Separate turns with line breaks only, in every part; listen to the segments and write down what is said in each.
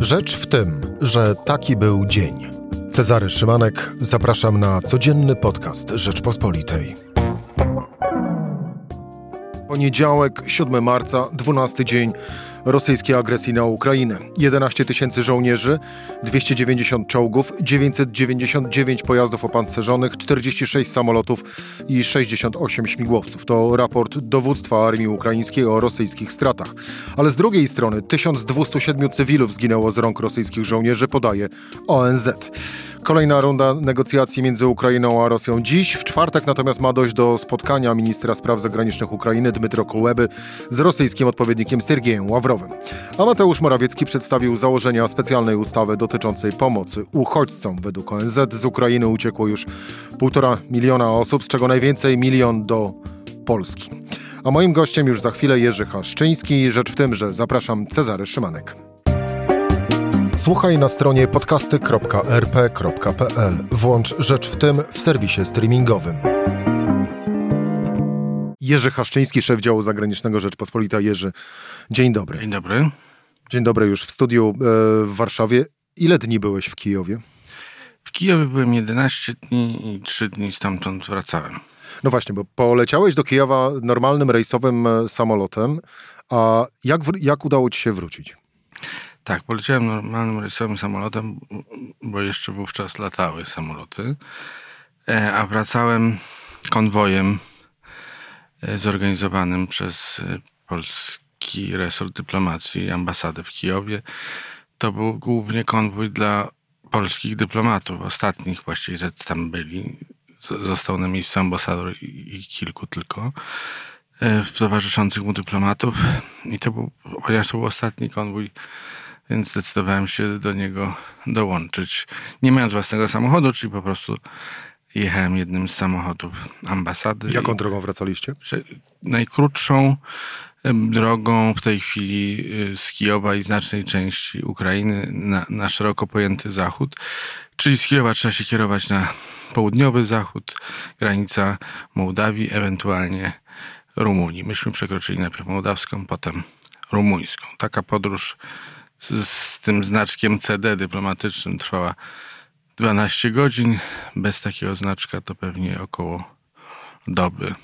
Rzecz w tym, że taki był dzień. Cezary Szymanek, zapraszam na codzienny podcast Rzeczpospolitej. Poniedziałek, 7 marca, 12 dzień rosyjskiej agresji na Ukrainę. 11 tysięcy żołnierzy, 290 czołgów, 999 pojazdów opancerzonych, 46 samolotów i 68 śmigłowców. To raport dowództwa armii ukraińskiej o rosyjskich stratach. Ale z drugiej strony 1207 cywilów zginęło z rąk rosyjskich żołnierzy, podaje ONZ. Kolejna runda negocjacji między Ukrainą a Rosją dziś. W czwartek natomiast ma dojść do spotkania ministra spraw zagranicznych Ukrainy Dmytro Kuleby z rosyjskim odpowiednikiem Sergiejem Ławrowym. A Mateusz Morawiecki przedstawił założenia specjalnej ustawy dotyczącej pomocy uchodźcom. Według ONZ z Ukrainy uciekło już półtora miliona osób, z czego najwięcej milion do Polski. A moim gościem już za chwilę Jerzy Haszczyński. Rzecz w tym, że zapraszam Cezary Szymanek. Słuchaj na stronie podcasty.rp.pl. Włącz Rzecz w tym w serwisie streamingowym. Jerzy Haszczyński, szef działu zagranicznego Rzeczpospolita. Jerzy, dzień dobry.
Dzień dobry.
Dzień dobry już w studiu e, w Warszawie. Ile dni byłeś w Kijowie?
W Kijowie byłem 11 dni i 3 dni stamtąd wracałem.
No właśnie, bo poleciałeś do Kijowa normalnym rejsowym e, samolotem, a jak, jak udało ci się wrócić?
Tak, poleciałem normalnym rejsowym samolotem, bo jeszcze wówczas latały samoloty, e, a wracałem konwojem e, zorganizowanym przez e, polski resort dyplomacji i ambasadę w Kijowie. To był głównie konwój dla polskich dyplomatów, ostatnich właściwie tam byli. Został na miejscu ambasador i kilku tylko towarzyszących mu dyplomatów. I to był, ponieważ to był ostatni konwój więc zdecydowałem się do niego dołączyć. Nie mając własnego samochodu, czyli po prostu jechałem jednym z samochodów ambasady.
Jaką drogą wracaliście?
Najkrótszą drogą w tej chwili y, z Kijowa i znacznej części Ukrainy na, na szeroko pojęty zachód. Czyli z Kijowa trzeba się kierować na południowy zachód, granica Mołdawii, ewentualnie Rumunii. Myśmy przekroczyli najpierw mołdawską, potem rumuńską. Taka podróż z, z tym znaczkiem CD dyplomatycznym trwała 12 godzin. Bez takiego znaczka to pewnie około doby.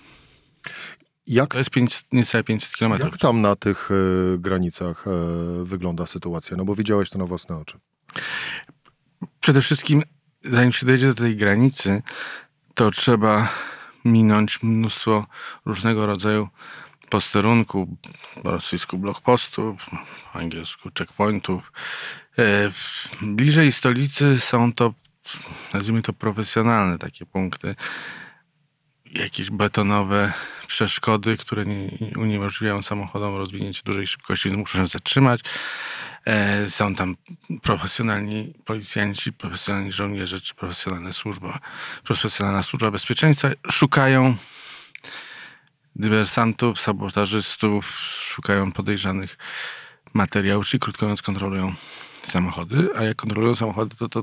Jak, to jest 5, niecałe 500 km.
Jak tam na tych y, granicach y, wygląda sytuacja? No bo widziałeś to na własne oczy.
Przede wszystkim, zanim się dojdzie do tej granicy, to trzeba minąć mnóstwo różnego rodzaju posterunku, po rosyjsku blokpostów, po angielsku checkpointów. E, bliżej stolicy są to, nazwijmy to profesjonalne takie punkty, jakieś betonowe przeszkody, które nie, uniemożliwiają samochodom rozwinięcie dużej szybkości, więc muszą się zatrzymać. E, są tam profesjonalni policjanci, profesjonalni żołnierze, czy profesjonalna służba, profesjonalna służba bezpieczeństwa. Szukają dywersantów, sabotażystów, szukają podejrzanych materiałów, czyli krótko mówiąc kontrolują samochody, a jak kontrolują samochody, to, to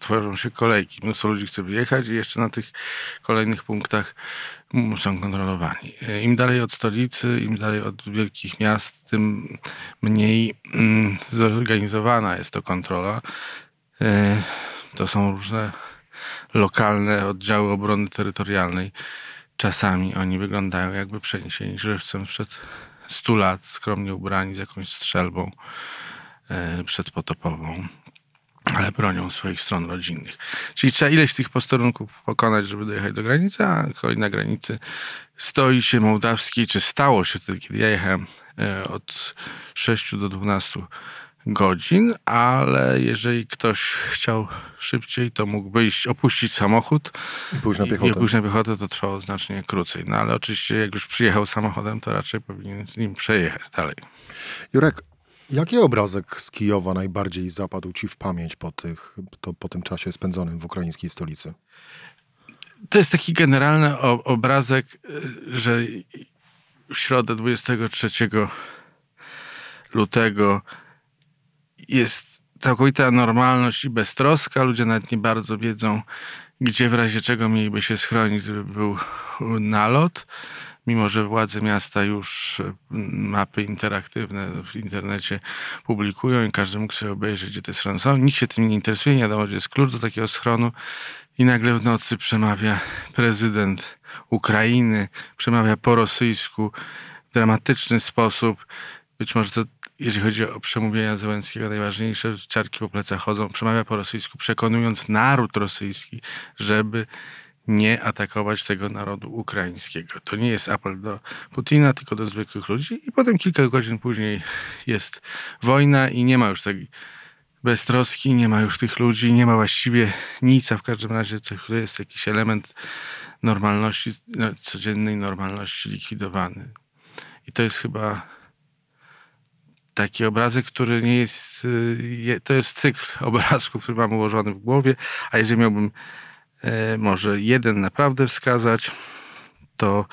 tworzą się kolejki. Mnóstwo ludzi chce wyjechać i jeszcze na tych kolejnych punktach są kontrolowani. Im dalej od stolicy, im dalej od wielkich miast, tym mniej mm, zorganizowana jest to kontrola. E, to są różne lokalne oddziały obrony terytorialnej, czasami oni wyglądają jakby przeniesieni żywcem przed 100 lat, skromnie ubrani z jakąś strzelbą e, przedpotopową, ale bronią swoich stron rodzinnych. Czyli trzeba ileś tych posterunków pokonać, żeby dojechać do granicy, a kolej na granicy stoi się mołdawski, czy stało się wtedy, kiedy ja jechałem e, od 6 do 12 godzin, ale jeżeli ktoś chciał szybciej, to mógł wyjść, opuścić samochód
i pójść na piechotę.
I pójść na piechotę to trwało znacznie krócej. No ale oczywiście jak już przyjechał samochodem, to raczej powinien z nim przejechać dalej.
Jurek, jaki obrazek z Kijowa najbardziej zapadł ci w pamięć po, tych, to, po tym czasie spędzonym w ukraińskiej stolicy?
To jest taki generalny obrazek, że w środę 23 lutego jest całkowita normalność i beztroska. Ludzie nawet nie bardzo wiedzą, gdzie w razie czego mieliby się schronić, gdyby był nalot. mimo że władze miasta już mapy interaktywne w internecie publikują i każdy mógł sobie obejrzeć, gdzie te schrony są. Nikt się tym nie interesuje, nie wiadomo, gdzie jest klucz do takiego schronu i nagle w nocy przemawia prezydent Ukrainy, przemawia po rosyjsku w dramatyczny sposób. Być może to, jeżeli chodzi o przemówienia Zełenskiego, najważniejsze ciarki po plecach chodzą, przemawia po rosyjsku, przekonując naród rosyjski, żeby nie atakować tego narodu ukraińskiego. To nie jest apel do Putina, tylko do zwykłych ludzi. I potem kilka godzin później jest wojna i nie ma już tej beztroski, nie ma już tych ludzi, nie ma właściwie nic, a w każdym razie jest jakiś element normalności, no, codziennej normalności likwidowany. I to jest chyba taki obrazek, który nie jest, y, to jest cykl obrazków, który mam ułożony w głowie, a jeżeli miałbym e, może jeden naprawdę wskazać, to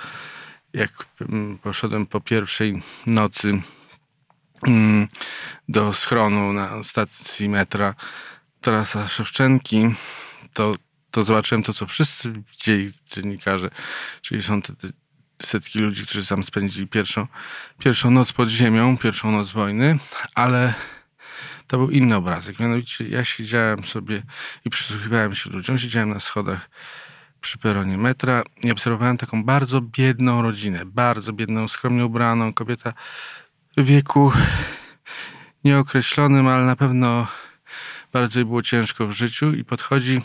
jak mm, poszedłem po pierwszej nocy mm, do schronu na stacji metra Tarasa Szewczenki, to, to zobaczyłem to, co wszyscy widzieli dziennikarze, czyli są te, setki ludzi, którzy tam spędzili pierwszą, pierwszą noc pod ziemią, pierwszą noc wojny, ale to był inny obrazek. Mianowicie ja siedziałem sobie i przysłuchiwałem się ludziom, siedziałem na schodach przy peronie metra i obserwowałem taką bardzo biedną rodzinę, bardzo biedną, skromnie ubraną, kobieta w wieku nieokreślonym, ale na pewno bardzo było ciężko w życiu i podchodzi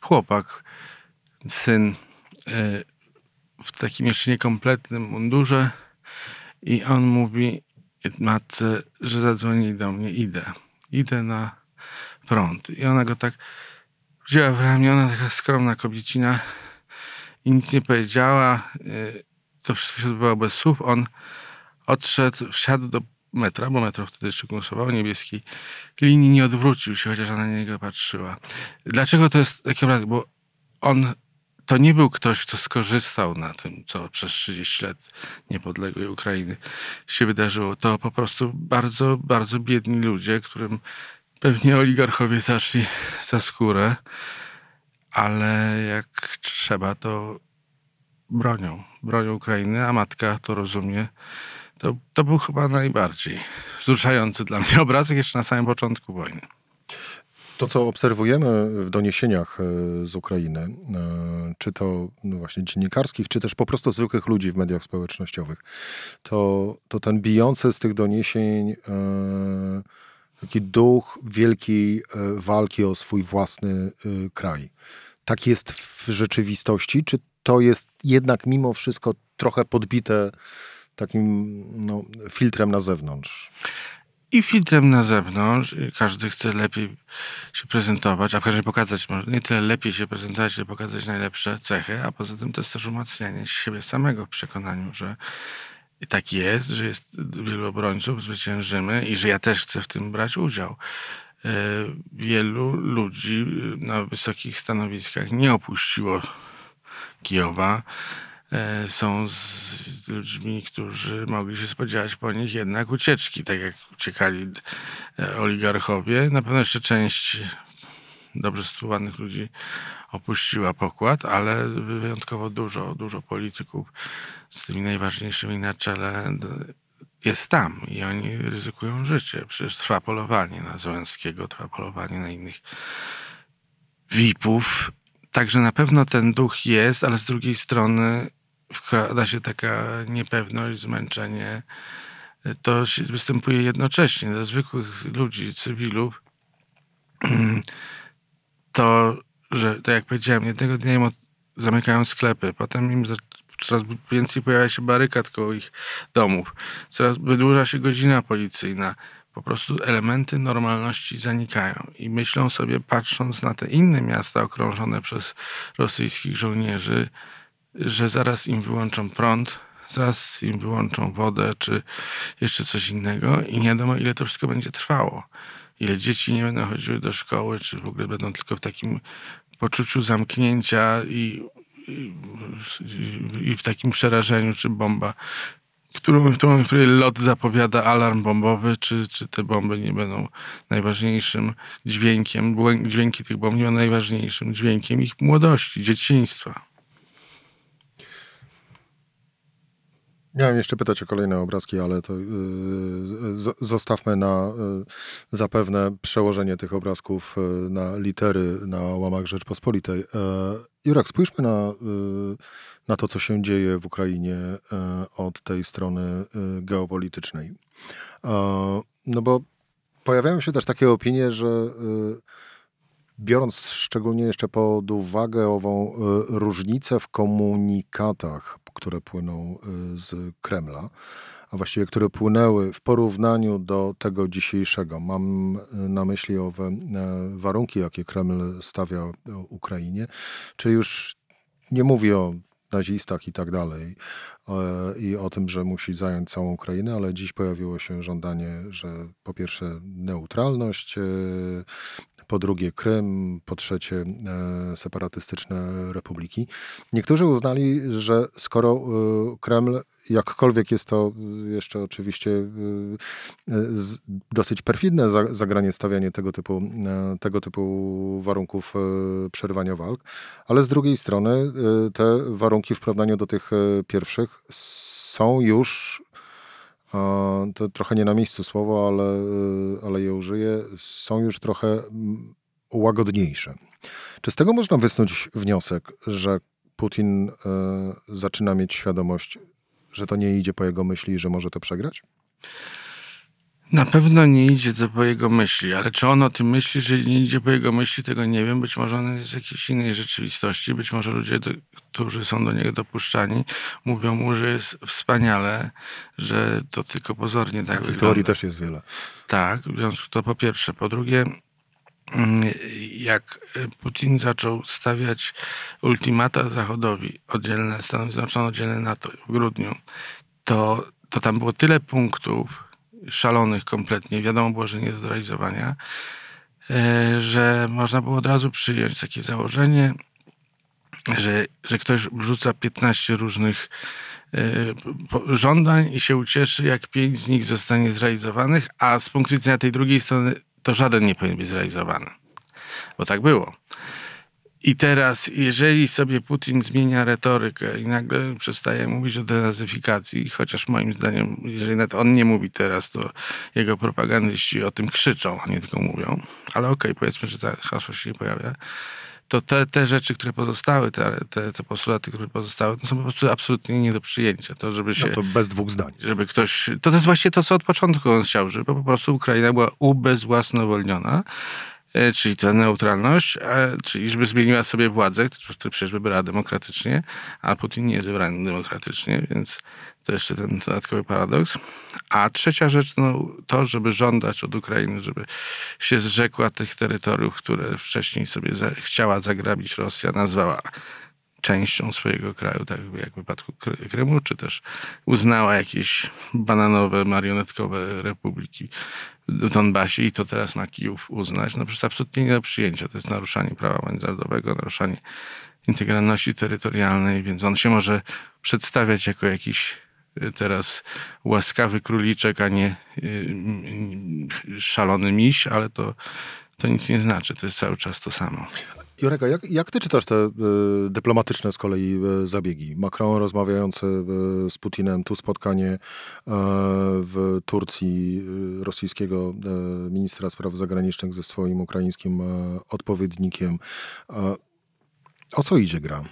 chłopak, syn e, w takim jeszcze niekompletnym mundurze i on mówi matce, że zadzwoni do mnie, idę. Idę na front. I ona go tak wzięła w ramię, ona taka skromna kobiecina i nic nie powiedziała. Y, to wszystko się odbywało bez słów. On odszedł, wsiadł do metra, bo metro wtedy jeszcze głosowało, niebieskiej linii, nie odwrócił się, chociaż ona na niego patrzyła. Dlaczego to jest taki obraz? Bo on to nie był ktoś, kto skorzystał na tym, co przez 30 lat niepodległej Ukrainy się wydarzyło. To po prostu bardzo, bardzo biedni ludzie, którym pewnie oligarchowie zaszli za skórę, ale jak trzeba, to bronią. Bronią Ukrainy, a matka to rozumie. To, to był chyba najbardziej wzruszający dla mnie obrazek jeszcze na samym początku wojny.
To, co obserwujemy w doniesieniach e, z Ukrainy, e, czy to no właśnie dziennikarskich, czy też po prostu zwykłych ludzi w mediach społecznościowych, to, to ten bijący z tych doniesień e, taki duch wielkiej walki o swój własny kraj. Tak jest w rzeczywistości, czy to jest jednak mimo wszystko trochę podbite takim no, filtrem na zewnątrz?
I filtrem na zewnątrz. Każdy chce lepiej się prezentować, a w każdym razie pokazać, nie tyle lepiej się prezentować, ale pokazać najlepsze cechy, a poza tym to jest też umacnianie siebie samego w przekonaniu, że tak jest, że jest wielu obrońców, zwyciężymy i że ja też chcę w tym brać udział. E, wielu ludzi na wysokich stanowiskach nie opuściło Kijowa są z ludźmi, którzy mogli się spodziewać po nich jednak ucieczki, tak jak uciekali e, oligarchowie. Na pewno jeszcze część dobrze sytuowanych ludzi opuściła pokład, ale wyjątkowo dużo, dużo polityków z tymi najważniejszymi na czele jest tam i oni ryzykują życie. Przecież trwa polowanie na Załęskiego, trwa polowanie na innych VIP-ów. Także na pewno ten duch jest, ale z drugiej strony wkrada się taka niepewność, zmęczenie. To występuje jednocześnie dla zwykłych ludzi, cywilów. To, że tak jak powiedziałem, jednego dnia im zamykają sklepy, potem im coraz więcej pojawia się barykad koło ich domów, coraz wydłuża się godzina policyjna. Po prostu elementy normalności zanikają i myślą sobie, patrząc na te inne miasta okrążone przez rosyjskich żołnierzy, że zaraz im wyłączą prąd, zaraz im wyłączą wodę, czy jeszcze coś innego i nie wiadomo, ile to wszystko będzie trwało. Ile dzieci nie będą chodziły do szkoły, czy w ogóle będą tylko w takim poczuciu zamknięcia i, i, i w takim przerażeniu, czy bomba, którą, którą, której lot zapowiada alarm bombowy, czy, czy te bomby nie będą najważniejszym dźwiękiem, dźwięki tych bomb nie będą najważniejszym dźwiękiem ich młodości, dzieciństwa.
Miałem jeszcze pytać o kolejne obrazki, ale to yy, z, zostawmy na yy, zapewne przełożenie tych obrazków yy, na litery na łamach Rzeczpospolitej. Yy, Jurek, spójrzmy na, yy, na to, co się dzieje w Ukrainie yy, od tej strony yy, geopolitycznej. No bo pojawiają się też takie opinie, że biorąc szczególnie jeszcze pod uwagę ową różnicę w komunikatach które płyną y, z Kremla, a właściwie które płynęły w porównaniu do tego dzisiejszego. Mam y, na myśli owe e, warunki, jakie Kreml stawia Ukrainie, czyli już nie mówię o nazistach i tak dalej i o tym, że musi zająć całą Ukrainę, ale dziś pojawiło się żądanie, że po pierwsze neutralność, po drugie Krym, po trzecie e, separatystyczne republiki. Niektórzy uznali, że skoro e, Kreml, jakkolwiek jest to jeszcze oczywiście e, dosyć perfidne zagranie, stawianie tego typu, tego typu warunków przerwania walk, ale z drugiej strony te warunki w porównaniu do tych pierwszych są już to trochę nie na miejscu słowo, ale, ale je użyję, są już trochę mm, łagodniejsze. Czy z tego można wysnuć wniosek, że Putin y, zaczyna mieć świadomość, że to nie idzie po jego myśli i że może to przegrać?
Na pewno nie idzie to po jego myśli, ale czy on o tym myśli, że nie idzie po jego myśli, tego nie wiem. Być może on jest w jakiejś innej rzeczywistości. Być może ludzie, do, którzy są do niego dopuszczani, mówią mu, że jest wspaniale, że to tylko pozornie tak
Takich teorii też jest wiele.
Tak, więc to po pierwsze. Po drugie, jak Putin zaczął stawiać ultimata Zachodowi, oddzielne Stany Zjednoczone, oddzielne NATO w grudniu, to, to tam było tyle punktów, szalonych kompletnie, wiadomo było, że nie do zrealizowania, e, że można było od razu przyjąć takie założenie, że, że ktoś wrzuca 15 różnych e, żądań i się ucieszy, jak pięć z nich zostanie zrealizowanych, a z punktu widzenia tej drugiej strony to żaden nie powinien być zrealizowany. Bo tak było. I teraz, jeżeli sobie Putin zmienia retorykę i nagle przestaje mówić o denazyfikacji, chociaż moim zdaniem, jeżeli nawet on nie mówi teraz, to jego propagandyści o tym krzyczą, a nie tylko mówią. Ale okej, okay, powiedzmy, że to hasło się nie pojawia. To te, te rzeczy, które pozostały, te, te, te postulaty, które pozostały, to są po prostu absolutnie nie do przyjęcia. To, żeby się,
no to bez dwóch zdań.
Żeby ktoś. To, to jest właśnie to, co od początku on chciał, żeby po prostu Ukraina była ubezwłasnowolniona czyli ta neutralność, czyli żeby zmieniła sobie władzę, która przecież wybrała demokratycznie, a Putin nie jest wybrany demokratycznie, więc to jeszcze ten dodatkowy paradoks. A trzecia rzecz, no, to, żeby żądać od Ukrainy, żeby się zrzekła tych terytoriów, które wcześniej sobie za, chciała zagrabić Rosja, nazwała częścią swojego kraju, tak jak w wypadku Krymu, czy też uznała jakieś bananowe, marionetkowe republiki w Donbasie i to teraz ma Kijów uznać. No przecież absolutnie nie do przyjęcia. To jest naruszanie prawa międzynarodowego, naruszanie integralności terytorialnej, więc on się może przedstawiać jako jakiś y, teraz łaskawy króliczek, a nie y, szalony miś, ale to, to nic nie znaczy. To jest cały czas to samo.
Jureka, jak, jak ty czytasz te y, dyplomatyczne z kolei y, zabiegi? Macron rozmawiający y, z Putinem, tu spotkanie w Turcji rosyjskiego ministra spraw zagranicznych ze swoim ukraińskim odpowiednikiem. o co idzie gra?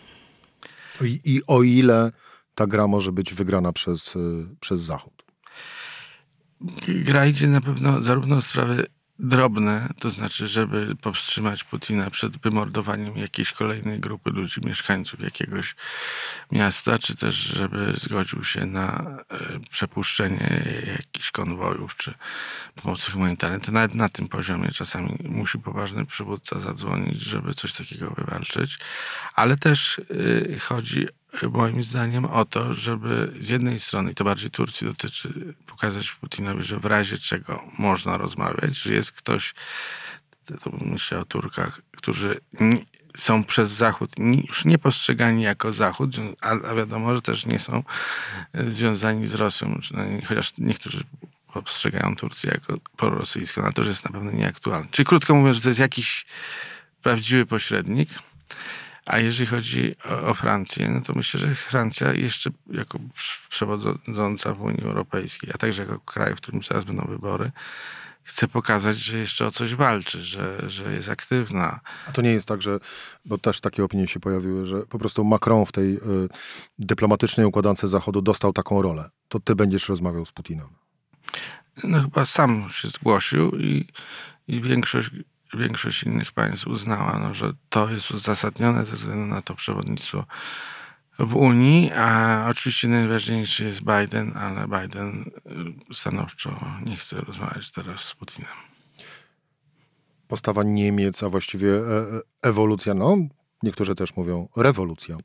I, I, o ile ta gra może być wygrana przez, przez Zachód?
Gra idzie na pewno zarówno w sprawy drobne, to znaczy, żeby powstrzymać Putina przed wymordowaniem jakiejś kolejnej grupy ludzi, mieszkańców jakiegoś miasta, czy też żeby zgodził się na e, przepuszczenie jakichś konwojów, czy pomocy humanitarnej. To nawet na tym poziomie czasami musi poważny przywódca zadzwonić, żeby coś takiego wywalczyć, ale też e, chodzi moim zdaniem o to, żeby z jednej strony, i to bardziej Turcji dotyczy, pokazać Putinowi, że w razie czego można rozmawiać, że jest ktoś, to myślę o Turkach, którzy są przez Zachód już nie postrzegani jako Zachód, a, wiadomo, że też nie są e, związani z Rosją, chociaż niektórzy postrzegają Turcję jako prorosyjską, ale to już jest na pewno nieaktualne. Czyli krótko mówiąc, że to jest jakiś prawdziwy pośrednik, A jeżeli chodzi o, o, Francję, no to myślę, że Francja jeszcze jako przewodząca w Unii Europejskiej, a także jako kraj, w którym zaraz będą wybory, chce pokazać, że jeszcze o coś walczy, że, że jest aktywna.
A to nie jest tak, że, bo też takie opinie się pojawiły, że po prostu Macron w tej y, dyplomatycznej układance Zachodu dostał taką rolę. To ty będziesz rozmawiał z Putinem.
No chyba sam się zgłosił i, i większość, większość innych państw uznała, no, że to jest uzasadnione ze względu na to przewodnictwo w Unii, a oczywiście najważniejszy jest Biden, ale Biden y, stanowczo nie chce rozmawiać teraz z Putinem.
Postawa Niemiec, a właściwie e, e, ewolucja, no niektórzy też mówią rewolucja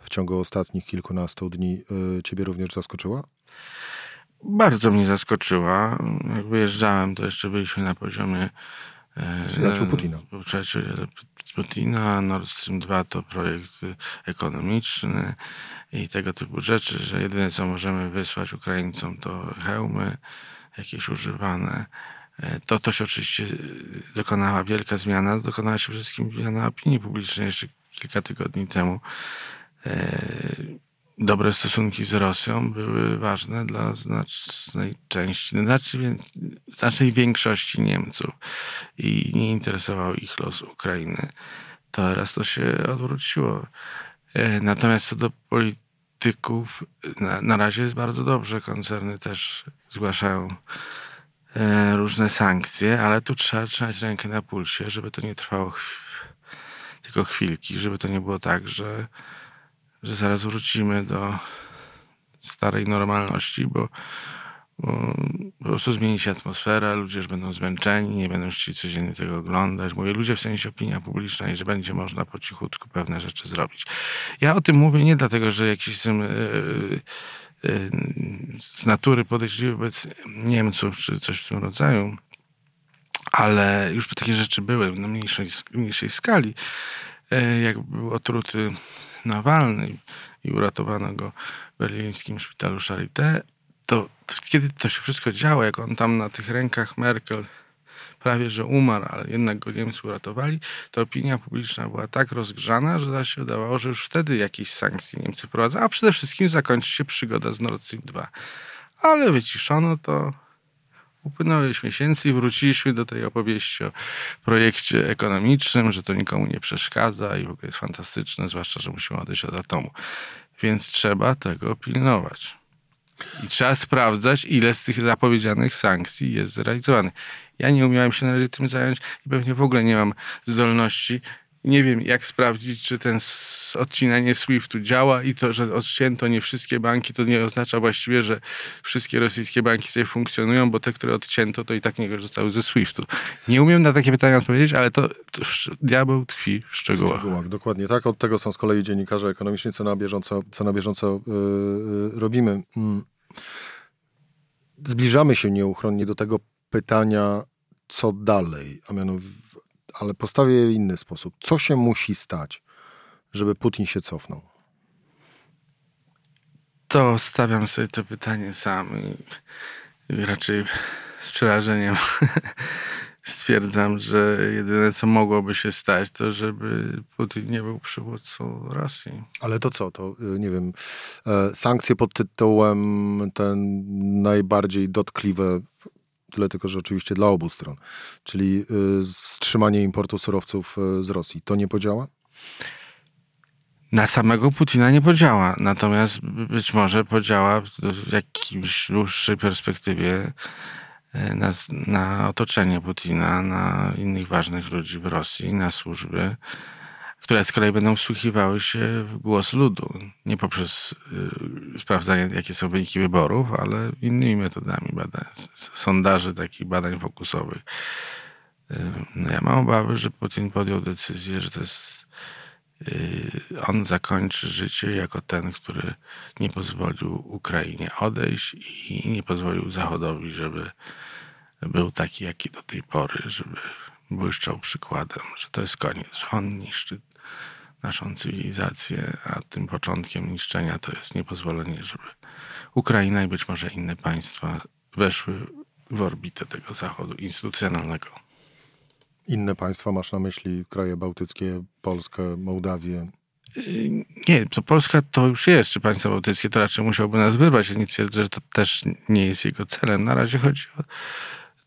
w ciągu ostatnich kilkunastu dni y, ciebie również zaskoczyła?
Bardzo mnie zaskoczyła. Jak wyjeżdżałem, to jeszcze byliśmy na poziomie
e, Przyjaciół Putina.
Przyjaciół Putina. Nord Stream 2 to projekt ekonomiczny i tego typu rzeczy, że jedyne co możemy wysłać Ukraińcom to hełmy jakieś używane. E, to, to się oczywiście dokonała wielka zmiana. Dokonała się przede wszystkim zmiana opinii publicznej jeszcze kilka tygodni temu. Dobre stosunki z Rosją były ważne dla znacznej części, znacznej, znacznej większości Niemców i nie interesował ich los Ukrainy. Teraz to się odwróciło. E, natomiast co do polityków, na, na razie jest bardzo dobrze. Koncerny też zgłaszają e, różne sankcje, ale tu trzeba trzymać rękę na pulsie, żeby to nie trwało tylko chwilki, żeby to nie było tak, że że zaraz wrócimy do starej normalności, bo, bo po prostu zmieni się atmosfera, ludzie już będą zmęczeni, nie będą chcieli codziennie tego oglądać. Mówię ludzie w sensie opinia publiczna i że będzie można po cichutku pewne rzeczy zrobić. Ja o tym mówię nie dlatego, że jakiś jestem yy, yy, z natury podejrzliwy wobec Niemców czy coś w tym rodzaju, ale już takie rzeczy były na mniejszej, mniejszej skali. Yy, jak był otruty Nawalny i uratowano go w berlińskim szpitalu Charité, to kiedy to się wszystko działo, jak on tam na tych rękach Merkel prawie że umarł, ale jednak go Niemcy uratowali, to opinia publiczna była tak rozgrzana, że się wydawało, że już wtedy jakieś sankcje Niemcy prowadzą, a przede wszystkim zakończy się przygoda z Nord Stream 2. Ale wyciszono to, Upłynęło miesięcy i wróciliśmy do tej opowieści o projekcie ekonomicznym, że to nikomu nie przeszkadza i w ogóle jest fantastyczne, zwłaszcza, że musimy odejść od atomu. Więc trzeba tego pilnować. I trzeba sprawdzać, ile z tych zapowiedzianych sankcji jest zrealizowanych. Ja nie umiałem się na razie tym zająć i pewnie w ogóle nie mam zdolności nie wiem, jak sprawdzić, czy ten odcinanie SWIFT-u działa i to, że odcięto nie wszystkie banki, to nie oznacza właściwie, że wszystkie rosyjskie banki sobie funkcjonują, bo te, które odcięto, to i tak nie korzystały ze SWIFT-u. Nie umiem na takie pytania odpowiedzieć, ale to, to diabeł tkwi w szczegółach. W szczegółach.
Dokładnie tak. Od tego są z kolei dziennikarze ekonomiczni, co na bieżąco, co na bieżąco yy, robimy. Mm. Zbliżamy się nieuchronnie do tego pytania, co dalej, a mianowicie ale postawię je w inny sposób. Co się musi stać, żeby Putin się cofnął?
To stawiam sobie to pytanie sam i raczej z przerażeniem stwierdzam, że jedyne co mogłoby się stać, to żeby Putin nie był przywódcą Rosji.
Ale to co? To y, nie wiem, e, sankcje pod tytułem ten najbardziej dotkliwe Tyle tylko, że oczywiście dla obu stron. Czyli y, wstrzymanie importu surowców y, z Rosji. To nie podziała?
Na samego Putina nie podziała, natomiast być może podziała w jakiejś dłuższej perspektywie y, na, na otoczenie Putina, na innych ważnych ludzi w Rosji, na służby które z kolei będą wsłuchiwały się w głos ludu. Nie poprzez y, sprawdzanie, jakie są wyniki wyborów, ale innymi metodami badań, sondaży, takich badań fokusowych. Y, no ja mam obawy, że Putin podjął decyzję, że to jest y, on zakończy życie jako ten, który nie pozwolił Ukrainie odejść i nie pozwolił Zachodowi, żeby był taki, jaki do tej pory, żeby błyszczał przykładem, że to jest koniec, że on niszczy naszą cywilizację, a tym początkiem niszczenia to jest niepozwolenie, żeby Ukraina i być może inne państwa weszły w orbitę tego Zachodu instytucjonalnego.
Inne państwa masz na myśli kraje bałtyckie, Polskę, Mołdawię?
Nie, to Polska to już jest, czy państwa bałtyckie to raczej musiałby nas wyrwać. Ja nie twierdzę, że to też nie jest jego celem. Na razie chodzi o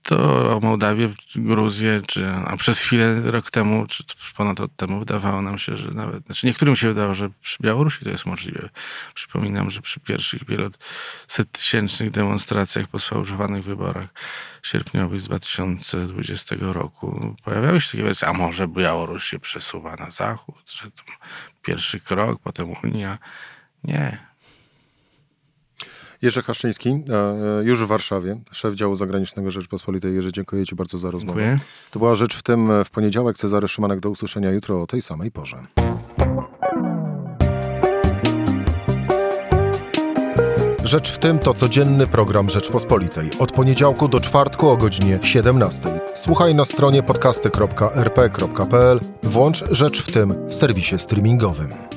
to Mołdawię, Gruzję, czy, a przez chwilę rok temu, czy ponad rok temu wydawało nam się, że nawet, znaczy niektórym się wydawało, że przy Białorusi to jest możliwe. Przypominam, że przy pierwszych wielosettysięcznych demonstracjach po sfałszowanych wyborach sierpniowych z 2020 roku pojawiały się takie wersje, a może Białoruś się przesuwa na zachód, że pierwszy krok, potem Unia. Nie,
Jerzy Haszczyński, e, już w Warszawie, szef działu zagranicznego Rzeczpospolitej. Jerzy, dziękuję Ci bardzo za rozmowę.
Dziękuję.
To była rzecz w tym w poniedziałek. Cezary Szymanek, do usłyszenia jutro o tej samej porze. Rzecz w tym to codzienny program Rzeczpospolitej. Od poniedziałku do czwartku o godzinie 17. Słuchaj na stronie podcasty.rp.pl. Włącz Rzecz w tym w serwisie streamingowym.